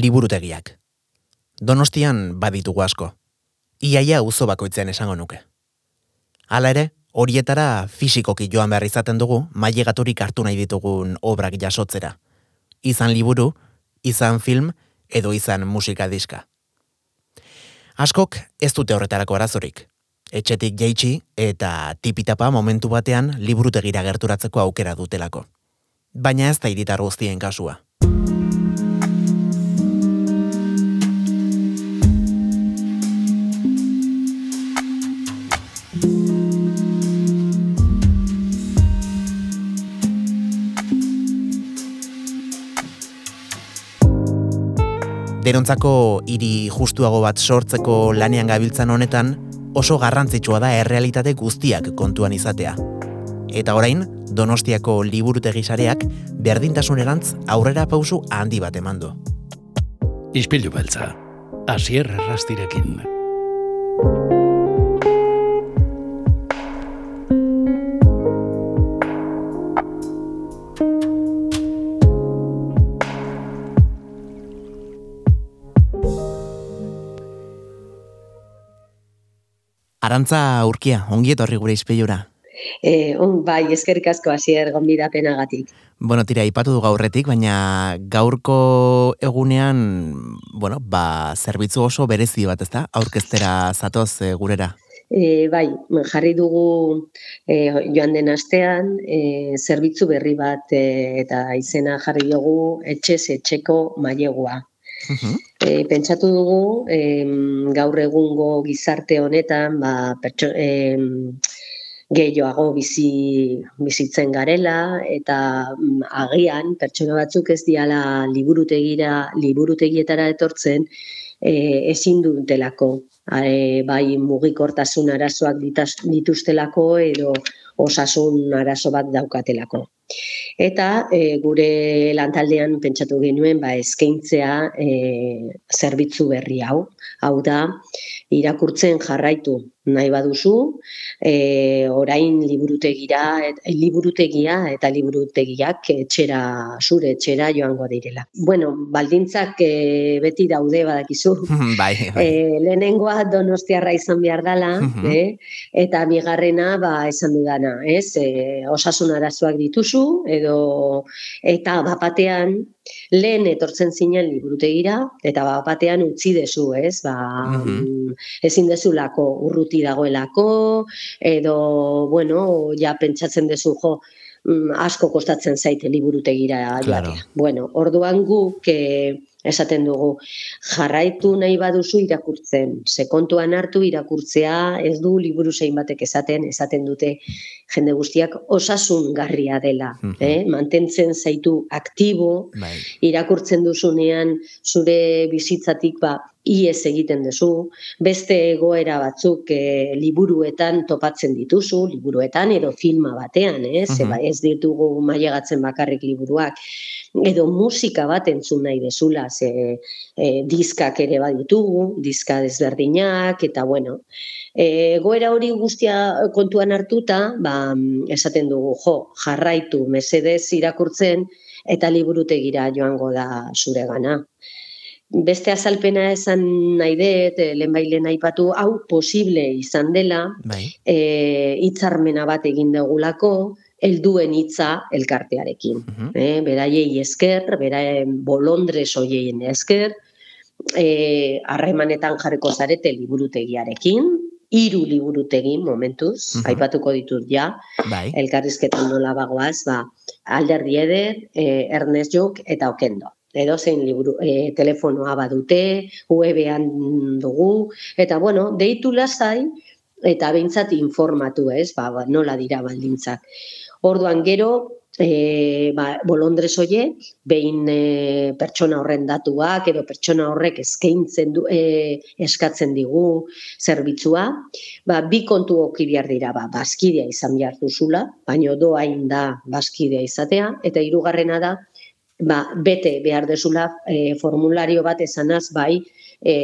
liburutegiak. Donostian baditugu asko. Iaia uzo bakoitzean esango nuke. Hala ere, horietara fisikoki joan behar izaten dugu mailegaturik hartu nahi ditugun obrak jasotzera. Izan liburu, izan film, edo izan musika diska. Askok ez dute horretarako arazorik. Etxetik jaitsi eta tipitapa momentu batean liburutegira gerturatzeko aukera dutelako. Baina ez da iritar guztien kasua. Derontzako hiri justuago bat sortzeko lanean gabiltzan honetan, oso garrantzitsua da errealitate guztiak kontuan izatea. Eta orain, Donostiako liburutegi sareak berdintasunerantz aurrera pausu handi bat emandu. Ispilu beltza, asier errastirekin. Arantza aurkia, ongi etorri gure izpeilura. E, on, bai, eskerrik asko hasier gonbidapenagatik. Bueno, tira, ipatu du gaurretik, baina gaurko egunean, bueno, ba, zerbitzu oso berezi bat, ezta? Aurkeztera zatoz e, gurera. E, bai, jarri dugu e, joan den astean, e, zerbitzu berri bat e, eta izena jarri dugu etxez etxeko mailegua. E, pentsatu dugu e, gaur egungo gizarte honetan ba, pertso, e, gehioago bizi, bizitzen garela eta mm, agian pertsona batzuk ez diala liburutegira liburutegietara etortzen e, ezin dutelako e, bai mugikortasun arazoak dituztelako edo osasun arazo bat daukatelako. Eta e, gure lantaldean pentsatu genuen ba eskaintzea e, zerbitzu berri hau. Hau da, irakurtzen jarraitu nahi baduzu, e, orain liburutegira, et, liburutegia eta liburutegiak etxera, zure etxera joango direla. Bueno, baldintzak e, beti daude badakizu. bai, bai. E, lehenengoa donostiarra izan behar dela, eh? eta bigarrena ba, esan dudana, ez? E, osasun arazoak dituzu, edo eta bapatean lehen etortzen zinen liburutegira, eta bapatean utzi dezu, ez? Ba, mm ezin dezulako urruti dagoelako, edo, bueno, ja pentsatzen dezu, jo, mm, asko kostatzen zaite liburutegira Claro. Bueno, orduan guk eh, esaten dugu jarraitu nahi baduzu irakurtzen. Ze kontuan hartu irakurtzea ez du liburu zein batek esaten, esaten dute jende guztiak osasungarria dela, Mhm. eh? mantentzen zaitu aktibo, Bai. irakurtzen duzunean zure bizitzatik ba iez egiten duzu, beste egoera batzuk e, liburuetan topatzen dituzu, liburuetan edo filma batean, eh? Ze Mhm. ba, ez ditugu mailegatzen bakarrik liburuak, edo musika bat entzun nahi dezula, ze e, diskak ere baditugu, diska desberdinak, eta bueno, e, egoera hori guztia kontuan hartuta, ba, esaten dugu, jo, jarraitu, mesedez irakurtzen, eta liburutegira joango da zure gana. Beste azalpena esan nahi dut, eh, lehenbailen aipatu, hau posible izan dela, Bai. e, hitzarmena bat egin dugulako, helduen hitza elkartearekin. Mhm. Eh, beraiei esker, beraien bolondres hoieien esker, eh, harremanetan jarriko zarete liburutegiarekin, hiru liburutegi momentuz, Mhm. aipatuko ditut ja, Bai. elkarrizketan nola bagoaz, ba, alderdi eder, eh, Ernest Jok eta Okendo. Edo zein liburu, eh, telefonoa badute, webean dugu, eta bueno, deitu lasai, eta behintzat informatu ez, ba, ba, nola dira baldintzak. Orduan gero, e, ba, bolondres hoiek, behin e, pertsona horren datuak, edo pertsona horrek eskaintzen du, e, eskatzen digu zerbitzua, ba, bi kontu oki behar dira, ba, bazkidea izan behar duzula, baino doain da bazkidea izatea, eta hirugarrena da, ba, bete behar dezula e, formulario bat esanaz bai e,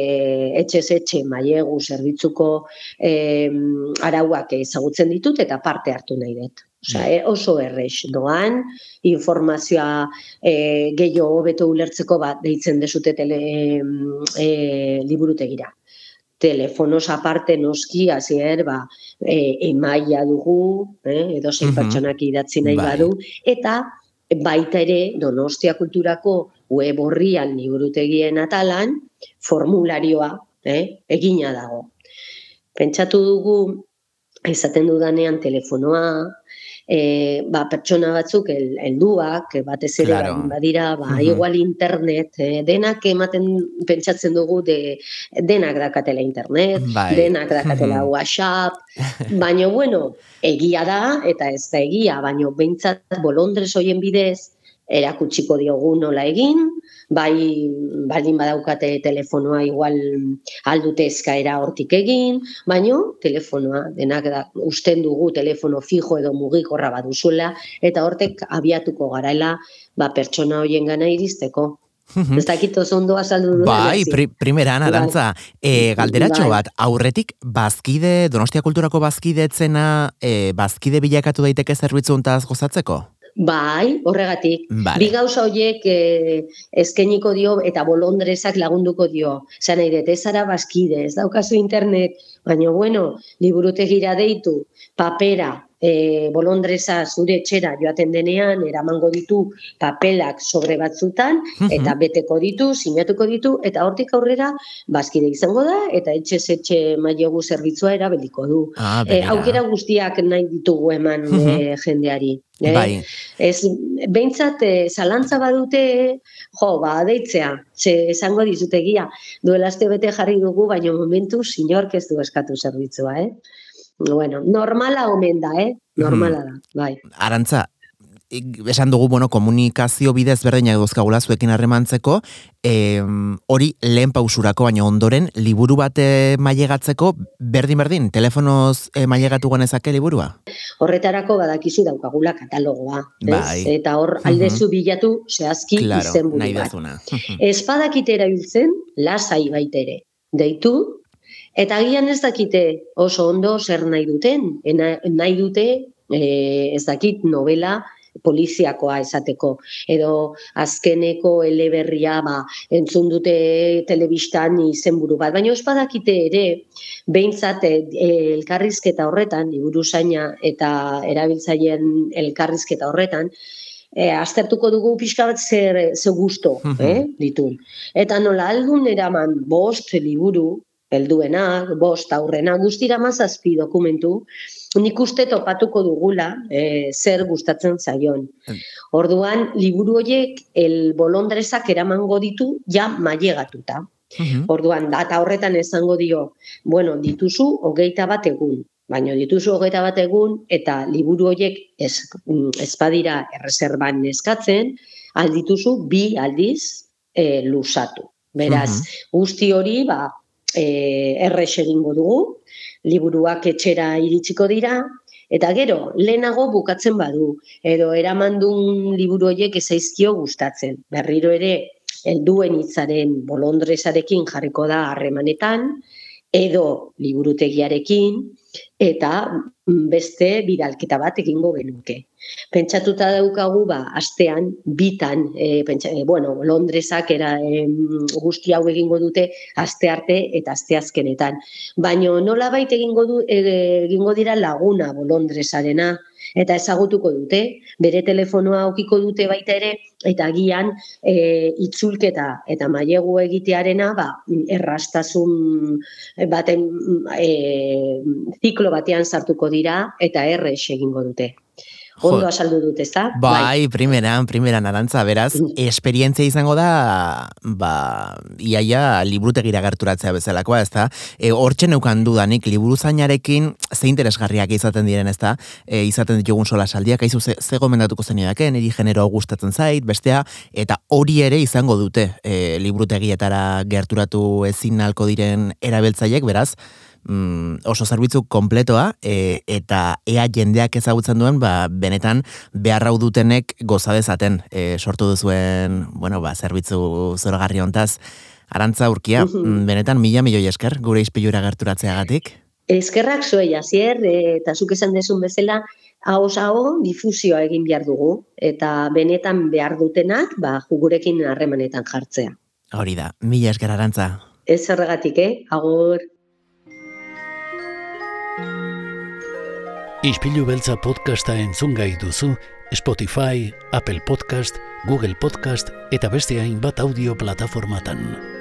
etxez etxe mailegu zerbitzuko e, arauak ezagutzen ditut eta parte hartu nahi dut. Osea, e, oso errex doan, informazioa e, gehiago hobeto ulertzeko bat deitzen desute tele, e, liburutegira. Telefonos aparte noski, azier, ba, e, emaia dugu, eh, edo zein pertsonak idatzi nahi bai. badu, eta baita ere Donostia Kulturako web horrian liburutegien atalan formularioa eh, egina dago. Pentsatu dugu, izaten dudanean telefonoa, e, ba, pertsona batzuk helduak batez ere claro. badira ba igual internet e, denak ematen pentsatzen dugu de denak dakatela internet bai. denak dakatela whatsapp baina bueno egia da eta ez da egia baina beintzat bolondres hoien bidez erakutsiko diogu nola egin bai baldin badaukate telefonoa igual aldute eskaera hortik egin, baino telefonoa denak da usten dugu telefono fijo edo mugikorra baduzuela eta hortek abiatuko garaela ba pertsona hoien gana iristeko. Ez dakit oso ondo azaldu du. Bai, pri, primeran, bai. arantza, e, galderatxo bai. bat, aurretik, bazkide, Donostia Kulturako bazkide etzena, e, bazkide bilakatu daiteke zerbitzu ontaz gozatzeko? Bai, horregatik. Vale. Bi gauza horiek eh, eskeniko dio eta bolondrezak lagunduko dio. Zan nahi dut, ez ara bazkide, ez daukazu internet, baina bueno, liburutegira deitu, papera, e, bolondreza zure etxera joaten denean, eramango ditu papelak sobre batzutan, eta beteko ditu, sinatuko ditu, eta hortik aurrera, bazkide izango da, eta etxe etxe mailegu zerbitzua erabiliko du. Ah, e, aukera guztiak nahi ditugu eman e, jendeari. Eh? Bai. Ez, behintzat, e, zalantza badute, jo, ba, deitzea, ze esango dizutegia, duela bete jarri dugu, baina momentu, sinork ez du eskatu zerbitzua, eh? Bueno, normala omen da, eh? Normala da, bai. Arantza, esan dugu, bueno, komunikazio bidez berdina edozkagula zuekin harremantzeko, e, hori lehen pausurako, baina ondoren, liburu bat mailegatzeko, berdin-berdin, telefonoz e, mailegatu ganezake liburua? Horretarako badakizu daukagula katalogoa. Bai. Eta hor aldezu bilatu zehazki claro, izen buru bat. Espadakite erabiltzen, lasai baitere. Deitu, Eta agian ez dakite oso ondo zer nahi duten, nahi dute e, ez dakit novela poliziakoa esateko. Edo azkeneko eleberria ba, entzun dute telebistan izenburu bat. Baina ospadakite ere, behintzat e, elkarrizketa horretan, liburu zaina eta erabiltzaien elkarrizketa horretan, E, aztertuko dugu pixka bat zer, zer gusto, eh, ditu. Eta nola aldun eraman bost liburu, helduenak, bost aurrena, guztira mazazpi dokumentu, nik uste topatuko dugula e, zer gustatzen zaion. Hmm. Orduan, liburu horiek el bolondrezak eramango ditu ja mailegatuta. Hmm. Orduan, data horretan esango dio, bueno, dituzu hogeita bat egun, baina dituzu hogeita bat egun eta liburu horiek ez, ez badira erreserban eskatzen, aldituzu bi aldiz e, lusatu. Beraz, hmm. guzti hori, ba, e, errex egingo dugu, liburuak etxera iritsiko dira, eta gero, lehenago bukatzen badu, edo eramandun liburu horiek ezaizkio gustatzen. Berriro ere, helduen hitzaren bolondrezarekin jarriko da harremanetan, edo liburutegiarekin, eta beste bidalketa bat egingo genuke. Pentsatuta daukagu ba astean bitan e, pentsa, e, bueno, Londresak era e, guzti hau egingo dute aste arte eta aste azkenetan. Baino nolabait egingo du e, egingo dira laguna Londresarena eta ezagutuko dute, bere telefonoa aukiko dute baita ere, eta agian e, itzulketa eta mailegu egitearena ba, errastasun baten e, ziklo batean sartuko dira eta erre egingo dute ondo asaldu dut, ez da? Bai, bai, primeran, primeran arantza, beraz, mm. esperientzia izango da, ba, iaia librutegira gerturatzea bezalakoa, ez da? E, hortxe neukan dudanik, liburu zainarekin, ze interesgarriak izaten diren, ez da? E, izaten ditugun sola saldiak, aizu, ze, ze gomendatuko zen niri genero gustatzen zait, bestea, eta hori ere izango dute, e, liburutegietara gerturatu ezin nalko diren erabiltzaiek, beraz, mm, oso zerbitzu kompletoa e, eta ea jendeak ezagutzen duen ba, benetan beharrau dutenek goza dezaten e, sortu duzuen bueno, ba, zerbitzu zoragarri hontaz. Arantza urkia, mm, benetan mila milioi esker gure izpilura gerturatzeagatik? Eskerrak zuei, azier, e, eta zuk esan desun bezala, Ahoz hau difusioa egin behar dugu eta benetan behar dutenak ba, jugurekin harremanetan jartzea. Hori da, mila esker arantza. Ez zerregatik, eh? Agur. Ispilu beltza podcasta entzun gai duzu Spotify, Apple Podcast, Google Podcast eta beste hainbat audio plataformatan.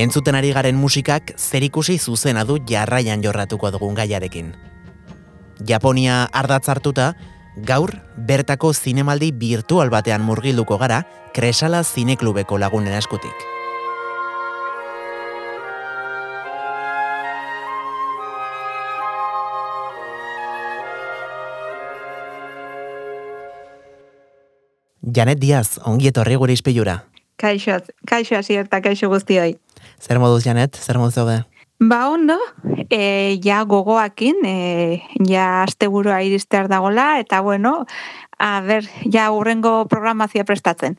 Entzuten ari garen musikak zerikusi zuzena du jarraian jorratuko dugun gaiarekin. Japonia ardatz hartuta, gaur bertako zinemaldi virtual batean murgilduko gara Kresala Zineklubeko lagunen eskutik. Janet Diaz, ongi etorri gure izpilura. Kaixo, kaixo asierta, kaixo guztioi. Zer moduz, Janet? Zer moduz zaude? Ba, ondo, e, ja gogoakin, e, ja asteburua iristear dagola, eta bueno, a ber, ja urrengo programazia prestatzen.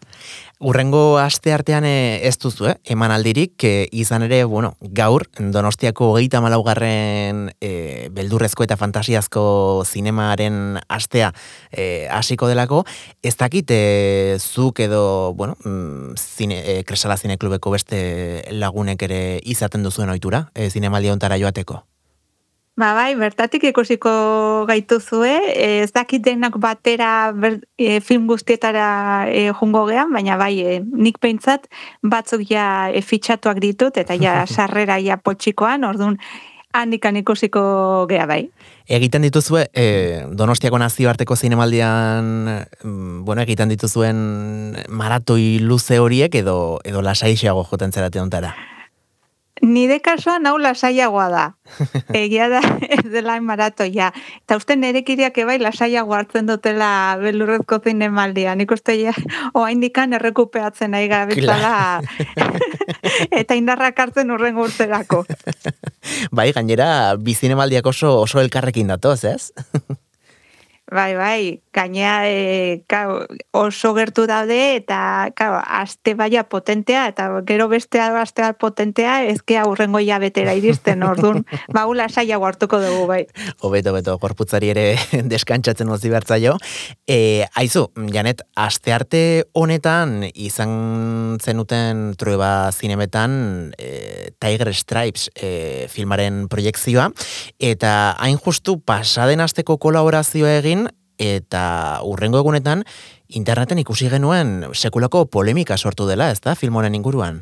Urrengo aste artean e, ez duzu, eh? eman aldirik, e, izan ere, bueno, gaur, donostiako geita malaugarren e, beldurrezko eta fantasiazko zinemaren astea e, hasiko delako, ez dakit e, zuk edo, bueno, mm, zine, e, kresala zineklubeko beste lagunek ere izaten duzuen ohitura, e, zinemaldi ontara joateko? Ba, bai, bertatik ikusiko gaituzue, ez dakit denak batera ber, e, film guztietara e, jungo gean, baina bai, e, nik peintzat batzuk ja e, fitxatuak ditut, eta ja sarrera ja potxikoan, orduan handikan ikusiko gea bai. Egiten dituzue, e, Donostiako nazioarteko zinemaldian, mm, bueno, egiten dituzuen maratoi luze horiek edo, edo lasaixeago joten zerate ontara? Nire kasuan hau lasaiagoa da. Egia da ez dela maratoia. Eta uste nerekiriak ebai lasaiago hartzen dutela belurrezko zine maldia. Nik uste ja, oa indikan errekupeatzen nahi gabezala. eta indarrak hartzen urren urterako. bai, gainera, bizine maldiak oso, oso elkarrekin datoz, ez? Bai, bai, gainea e, kao, oso gertu daude eta kao, aste baia potentea eta gero beste aste potentea ezke aurrengo betera iristen ordun baula saia hartuko dugu bai. Obeto, beto, korputzari ere deskantzatzen ozi bertzaio. E, aizu, Janet, aste arte honetan izan zenuten trueba zinemetan e, Tiger Stripes e, filmaren proiektzioa eta hain justu pasaden asteko kolaborazioa egin eta urrengo egunetan interneten ikusi genuen sekulako polemika sortu dela, ez da, film honen inguruan?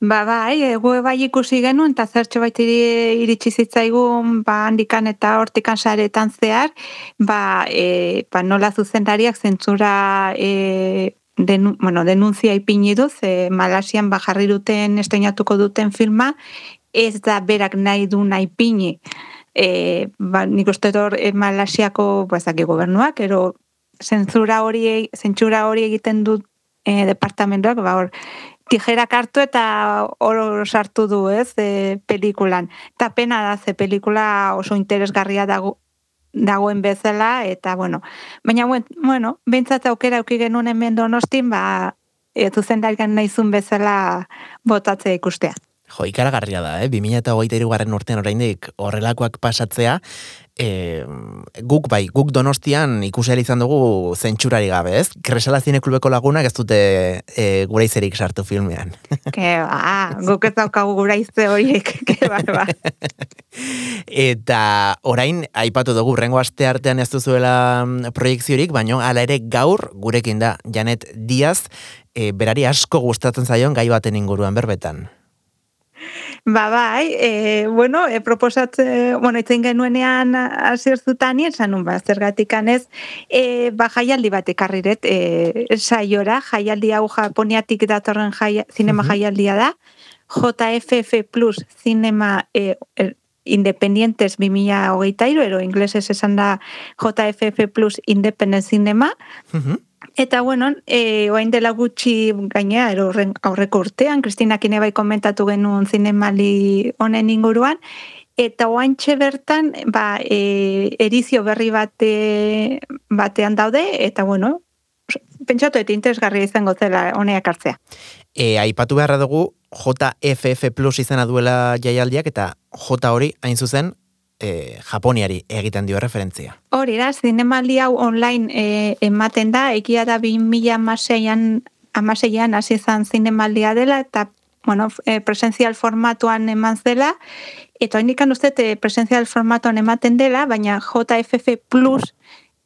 Ba, bai, egu bai ikusi genuen, eta zertxo baita iritsi zitzaigun, ba, handikan eta hortikan saretan zehar, ba, e, ba nola zuzendariak zentzura e, den, bueno, denuntzia ipini duz, e, Malasian ba, jarri duten, esteinatuko duten filma, ez da berak nahi du nahi pini e, ba, nik uste dut e, Malasiako bazaki gobernuak, ero zentzura hori, zentzura hori egiten dut e, departamentoak, ba, hor, tijerak hartu eta hor sartu du, ez, e, pelikulan. Eta pena da, ze pelikula oso interesgarria dago, dagoen bezala, eta, bueno, baina, bueno, bintzat aukera auki genuen hemen donostin, ba, e, zuzen naizun bezala botatzea ikustea. Jo, ikaragarria da, eh? 2008 garren urtean oraindik horrelakoak pasatzea, e, guk bai, guk donostian ikusi izan dugu zentsurari gabe, ez? Kresala zine klubeko lagunak ez dute e, gura izerik sartu filmean. Ke ba, guk ez daukagu gura izte horiek, ke ba, ba. Eta orain, aipatu dugu, rengo aste artean ez duzuela mm, proiektziorik, baina ala ere gaur gurekin da, Janet Diaz, e, berari asko gustatzen zaion gai baten inguruan berbetan. Ba, bai, e, bueno, e, proposatze, bueno, itzen genuenean azierzutan, esan nun, ba, zergatik anez, e, ba, jaialdi bat ekarriret, e, saiora, jaialdi hau japoniatik datorren jai, zinema jaialdia da, JFF Plus zinema e, er, Independientes 2000 hogeita iru, ero inglesez esan da JFF Plus Independent Cinema, Eta, bueno, e, oain dela gutxi gainea, ero aurreko urtean, Kristina Kinebai komentatu genuen zinemali honen inguruan, eta oaintxe bertan, ba, e, erizio berri bate, batean daude, eta, bueno, pentsatu eta interesgarria izango zela honeak hartzea. E, aipatu beharra dugu, JFF Plus izena duela jaialdiak, eta J hori, hain zuzen, e, Japoniari egiten dio referentzia. Hori da, zinemaldi hau online e, ematen da, egia da 2000 amaseian, amaseian hasi zan zinemaldia dela, eta bueno, e, presenzial formatuan eman zela, eta indikan uste e, presenzial formatuan ematen dela, baina JFF Plus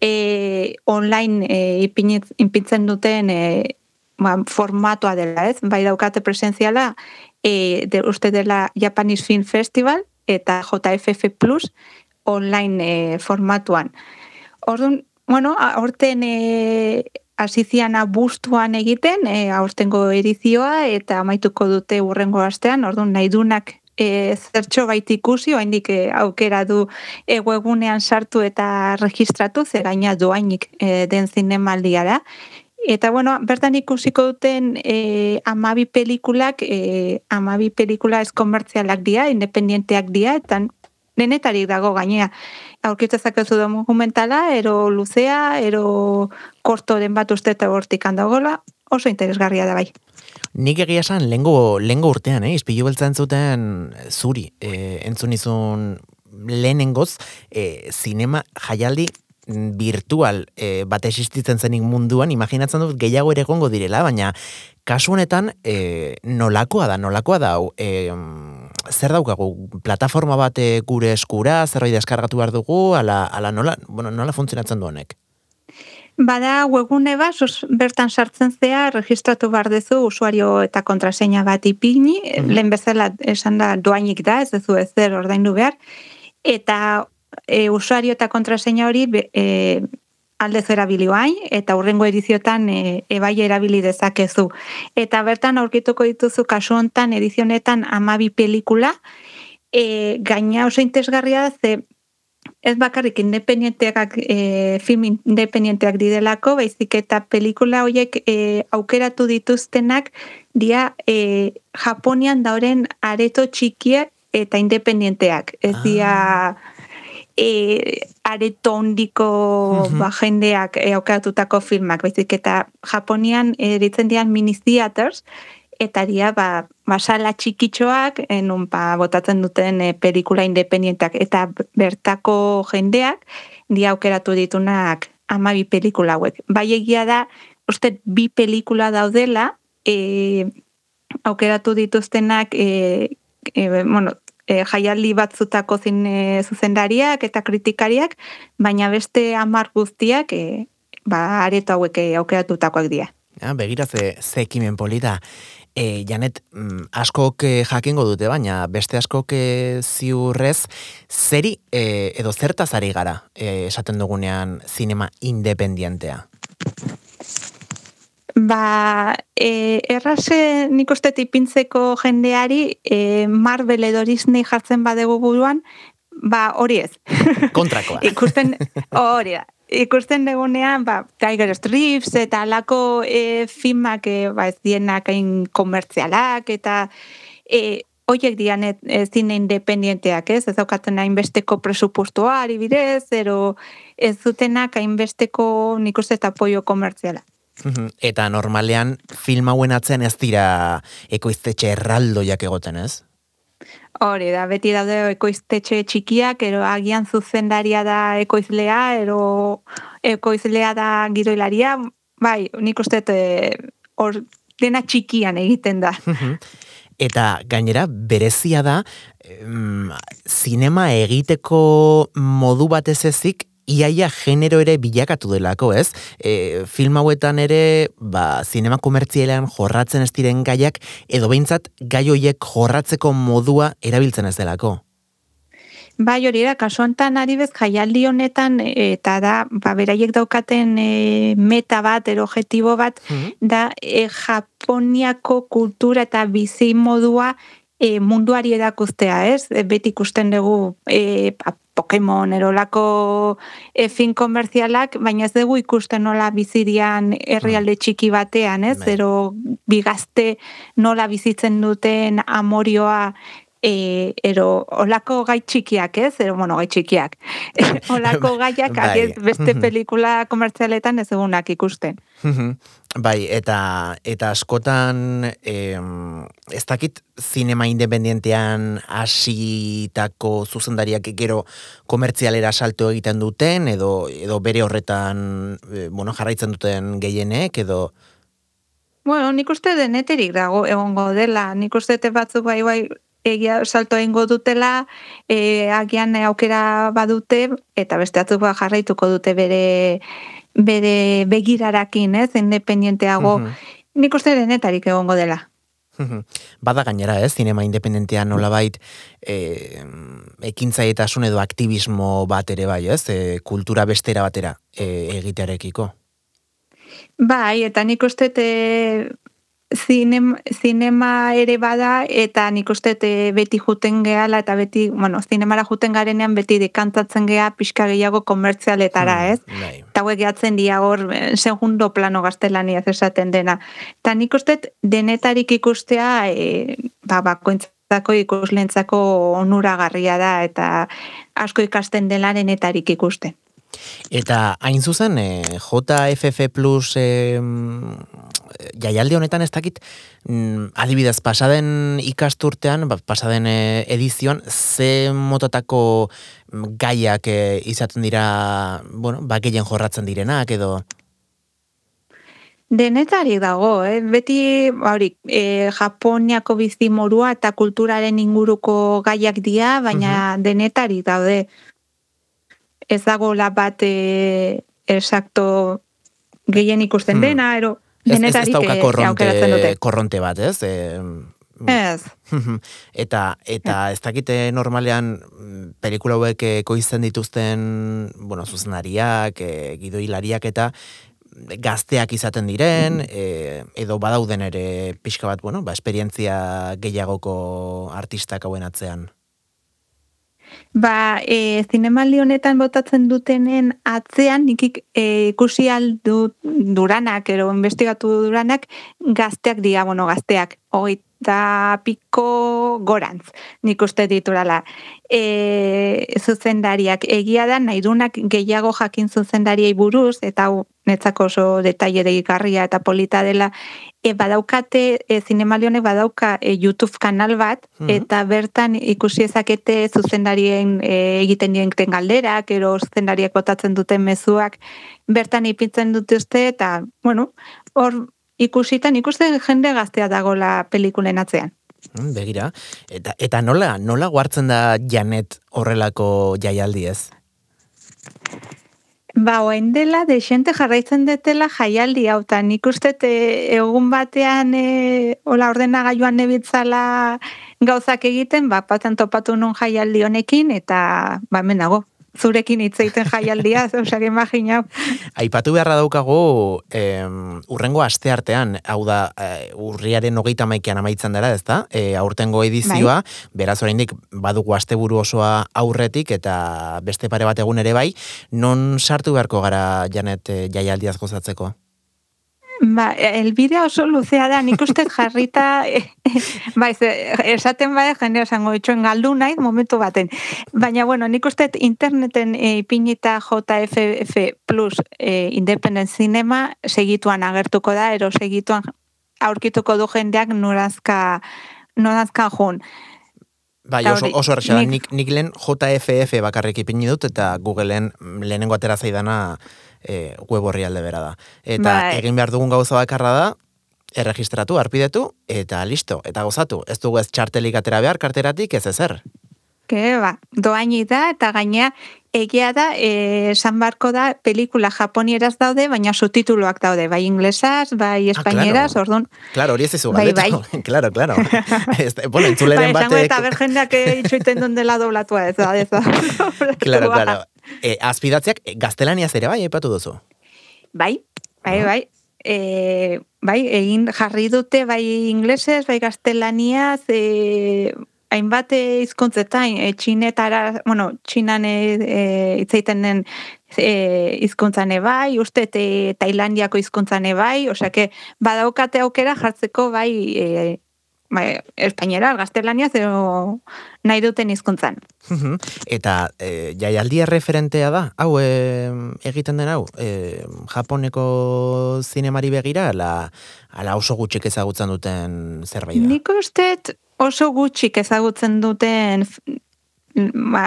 e, online e, ipintzen duten e, ba, formatua dela, ez? Bai daukate presenziala, e, de, uste dela Japanese Film Festival, eta JFF Plus online e, formatuan. Orduan, bueno, aurten e, asizian abustuan egiten, e, aurtengo edizioa eta amaituko dute urrengo astean, orduan nahi dunak e, zertxo bait ikusi, oaindik e, aukera du e, webunean sartu eta registratu, ze gaina doainik e, den zinemaldia da. Eta bueno, bertan ikusiko duten e, amabi pelikulak, e, amabi pelikula ez komertzialak dira, independienteak dira, eta denetarik dago gainea. Aurkitzezak ez dokumentala, ero luzea, ero korto den bat uste eta hortik handagola, oso interesgarria da bai. Nik egia esan, lengo, lengo urtean, eh? izpilu beltza entzuten zuri, eh, entzun izun lehenengoz, eh, zinema jaialdi virtual e, bat existitzen zenik munduan, imaginatzen dut gehiago ere egongo direla, baina kasu honetan e, nolakoa da, nolakoa da, e, zer daukagu, plataforma bat gure eskura, zerbait deskargatu behar dugu, ala, ala nola, bueno, nola funtzionatzen du honek? Bada webune bat, bertan sartzen zea, registratu behar dezu usuario eta kontraseina bat ipini, mm. lehen bezala esan da doainik da, ez dezu ez zer ordaindu behar, eta e, usuario eta kontraseina hori e, alde erabili bain, eta hurrengo ediziotan e, ebai erabili dezakezu. Eta bertan aurkituko dituzu kasu hontan edizionetan amabi pelikula, e, gaina oso intesgarria da, ze ez bakarrik independienteak, e, film independienteak didelako, baizik eta pelikula horiek e, aukeratu dituztenak, dia e, Japonian dauren areto txikiak eta independienteak. Ez ah. dia e, areto ondiko ba, jendeak e, aukeratutako filmak, baizik eta Japonian eritzen dian mini theaters, eta dia ba, basala txikitxoak, enun ba, botatzen duten e, pelikula independientak, eta bertako jendeak dia aukeratu ditunak amabi pelikula hauek. Bai egia da, uste bi pelikula daudela, e, aukeratu dituztenak e, e, bueno, e, jaialdi batzutako zine zuzendariak eta kritikariak, baina beste amar guztiak e, ba, areto hauek e, aukeratutakoak dira. Ja, begira ze, ze ekimen polita. E, Janet, mm, askok e, jakingo dute, baina beste askok e, ziurrez, zeri e, edo zertazari gara e, esaten dugunean zinema independientea? Ba, e, errase nik uste tipintzeko jendeari e, Marvel edo Disney jartzen badegu buruan, ba, hori ez. Kontrakoa. ikusten, hori da. Ikusten degunean, ba, Tiger Strips eta alako e, filmak e, ba, ez dienak hain komertzialak eta e, oiek dian ez zine independienteak, ez? Ez daukatzen hainbesteko presupuestoari bidez, ero ez zutenak hainbesteko nik uste eta apoio komertziala. Eta normalean film hauen atzen ez dira ekoiztetxe erraldoiak egoten, ez? Hori da, beti daude ekoiztetxe txikiak, ero agian zuzendaria da ekoizlea, ero ekoizlea da giroilaria, bai, nik uste eh, hor dena txikian egiten da. Eta gainera, berezia da, em, zinema egiteko modu batez ezik, iaia genero ere bilakatu delako, ez? E, film hauetan ere, ba, zinema komertzialean jorratzen ez diren gaiak, edo behintzat gai hoiek jorratzeko modua erabiltzen ez delako. Bai, hori da, kasu honetan ari bez, jaialdi honetan, eta da, ba, beraiek daukaten e, meta bat, ero objetibo bat, mhm. da, e, Japoniako kultura eta bizi modua e, munduari edakustea, ez? E, beti ikusten dugu e, Pokemon erolako e, fin komerzialak, baina ez dugu ikusten nola bizidian herrialde txiki batean, ez? Bai. Ero bigazte nola bizitzen duten amorioa e, ero olako gai txikiak, ez? Ero, bueno, gai txikiak. olako gaiak bai. beste pelikula komertzialetan ez egunak ikusten. bai, eta eta askotan eh, ez dakit zinema independientean hasitako zuzendariak gero komertzialera salto egiten duten edo edo bere horretan e, bueno, jarraitzen duten gehienek edo Bueno, nik uste deneterik dago egongo dela. Nik uste batzu bai bai egia salto egingo dutela, e, agian aukera badute, eta beste atzuk ba jarraituko dute bere, bere begirarakin, ez, independienteago, mm nik uste denetarik egongo dela. Bada gainera, ez, zinema independentea nola bait, e, ekintzaietasun edo aktivismo bat ere bai, ez, e, kultura bestera batera e, egitearekiko. Bai, eta nik uste zinema ere bada eta nik uste beti juten gehala eta beti, bueno, zinemara juten garenean beti dekantatzen gea pixka gehiago komertzialetara, hmm, ez? Bai. Eta hauek gehatzen dia hor eh, segundo plano gaztelania esaten dena. Eta nik uste denetarik ikustea e, ba, bakointzako ikuslentzako onuragarria da eta asko ikasten dela denetarik ikusten. Eta hain zuzen, e, eh, JFF Plus e, jaialdi honetan ez dakit, mm, adibidez, pasaden ikasturtean, ba, pasaden e, edizioan, ze mototako gaiak e, izaten dira, bueno, ba, jorratzen direnak, edo... Denetari dago, eh? beti hori, e, Japoniako bizimorua eta kulturaren inguruko gaiak dira, baina uh denetari daude ez dago la bat e, exacto gehien ikusten hmm. dena, ero denetarik ez, ez dauka korronte, korronte bat, ez? E, ez. eta eta ez dakite normalean mm, pelikula hauek koizten dituzten, bueno, zuzenariak, e, gidoilariak eta gazteak izaten diren, e, edo badauden ere pixka bat, bueno, ba, esperientzia gehiagoko artistak hauen atzean. Ba, e, zinemaldi honetan botatzen dutenen atzean, nikik e, ikusi aldu duranak, ero investigatu duranak, gazteak dira, bueno, gazteak, hogeita piko gorantz, nik uste diturala. E, zuzendariak egia da, nahi dunak gehiago jakin zuzendariei buruz, eta netzako oso detaile degikarria eta polita dela, e, badaukate, e, zinemalionek badauka e, YouTube kanal bat, mhm. eta bertan ikusi ezakete zuzendarien e, egiten dien galderak, ero zuzendariak botatzen duten mezuak, bertan ipintzen dutuzte, eta, bueno, hor ikusitan, ikusten jende gaztea dagola pelikulen atzean. Mm, begira, eta, eta nola, nola guartzen da Janet horrelako jaialdi ez? Ba, oain dela, de xente jarraitzen detela jaialdi hau, eta nik uste egun batean e, ola ordena gaiuan nebitzala gauzak egiten, ba, paten topatu nun jaialdi honekin, eta ba, menago, zurekin hitz egiten jaialdia, zeusak imagina. Aipatu beharra daukagu, em, urrengo aste artean, hau da, e, urriaren hogeita maikean amaitzen dara, ez da? E, aurtengo edizioa, bai. beraz oraindik badugu asteburu osoa aurretik, eta beste pare bat egun ere bai, non sartu beharko gara janet e, jaialdiaz gozatzeko? Ba, elbidea oso luzea da, nik uste jarrita, e, ba, esaten bade, jende esango itxoen galdu nahi, momentu baten. Baina, bueno, nik uste interneten e, ipinita JFF Plus e, Independent Cinema segituan agertuko da, ero segituan aurkituko du jendeak nurazka, nurazka jun. Bai, oso, oso nik, nik lehen JFF bakarrik ipini dut, eta Googleen lehenengo atera zaidana e, web horri alde bera da. Eta bai. egin behar dugun gauza bakarra da, erregistratu, arpidetu, eta listo, eta gozatu. Ez dugu ez txartelik atera behar, karteratik ez ezer. Ke, ba, doaini da, eta gainea, egia da, e, esan barko da, pelikula japonieraz daude, baina subtituloak daude, bai inglesaz, bai espainieraz, ah, orduan. Claro, hori ez izu bai, bai. claro, claro. este, bueno, entzuleren bai, batek... Eta berjendeak itxuiten dondela doblatua ez da, ez da. claro, claro. E, azpidatziak, gaztelaniaz ere bai, epatu duzu? Bai, bai, bai. E, bai, egin jarri dute, bai inglesez, bai gaztelaniaz, e, hainbat hizkuntzetan, e, txinetara, bueno, txinan e, e, itzaiten den e, izkuntzane bai, uste te, Tailandiako izkuntzane bai, osea, badaukate aukera jartzeko bai, e, bai, espainera, gaztelania, zeo nahi duten hizkuntzan. Eta e, jaialdia referentea da, hau e, egiten den hau, e, japoneko zinemari begira, ala, ala oso gutxik ezagutzen duten zerbait da? Nik uste oso gutxik ezagutzen duten ba,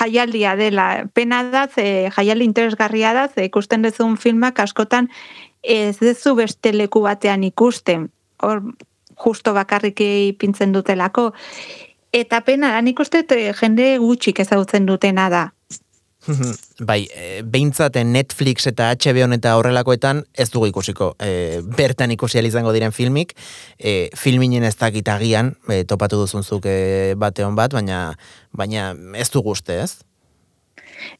jaialdia dela. Pena da, ze, jaialdi interesgarria da, ze ikusten dezun filmak askotan ez dezu beste leku batean ikusten. Hor, justo bakarrik ipintzen dutelako. Eta pena, nik uste jende gutxik ezagutzen dutena da. bai, e, behintzate Netflix eta HBO eta horrelakoetan ez dugu ikusiko e, bertan ikusi izango diren filmik. E, filminen ez dakitagian, e, topatu duzunzuk e, bateon bat, baina, baina ez dugu uste ez?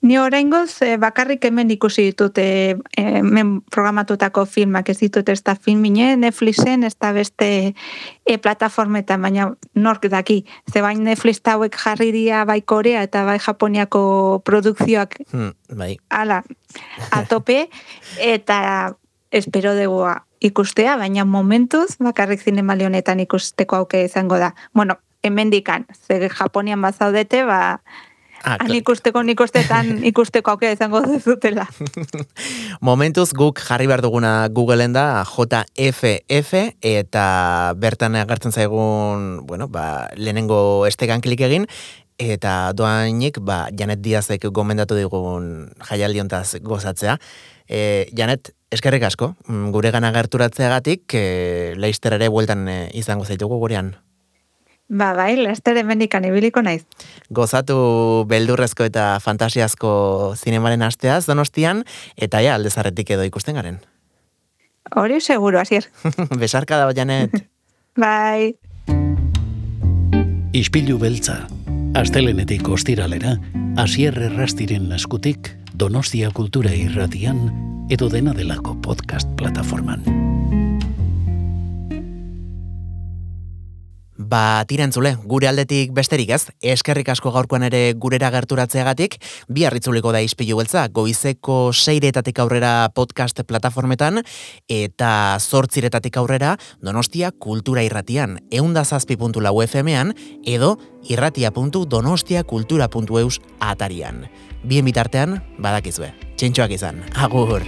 Ni oraingoz eh, bakarrik hemen ikusi ditut eh, hemen programatutako filmak ez ditut ez da filmine Netflixen ez da beste e, plataformetan, baina nork daki. Ze bain Netflix hauek jarri dia bai Korea eta bai Japoniako produkzioak hmm, bai. ala, atope eta espero dugu ikustea, baina momentuz bakarrik zinemali honetan ikusteko auke izango da. Bueno, hemendikan, ze Japonian bazaudete, ba, Han ikusteko nik ustetan ikusteko aukera izango duzutela. Momentuz guk jarri behar duguna Googleen da JFF eta bertan agertzen zaigun, bueno, ba, lehenengo estegan klik egin eta doainik, ba, Janet Diazek gomendatu digun jaialdiontaz gozatzea. E, Janet, eskerrik asko, mm, gure gana gerturatzeagatik, e, leister ere bueltan e, izango zaitugu gurean. Ba, bai, lester emenikan ibiliko naiz. Gozatu beldurrezko eta fantasiazko zinemaren asteaz donostian, eta ja, aldezarretik edo ikusten garen. Hori seguro, azier. Besarka da, Janet. bai. Ispilu beltza, astelenetik ostiralera, azier errastiren naskutik, donostia kultura irratian, edo dena delako podcast plataforman. Ba, tirentzule, gure aldetik besterik ez, eskerrik asko gaurkoan ere gurera gerturatzeagatik, bi harritzuliko da izpilu beltza, goizeko seiretatik aurrera podcast plataformetan, eta zortziretatik aurrera donostia kultura irratian, eundazazpi.lau FM-ean, edo irratia.donostiakultura.eus atarian. Bien bitartean, badakizue. Txentxoak izan. Agur!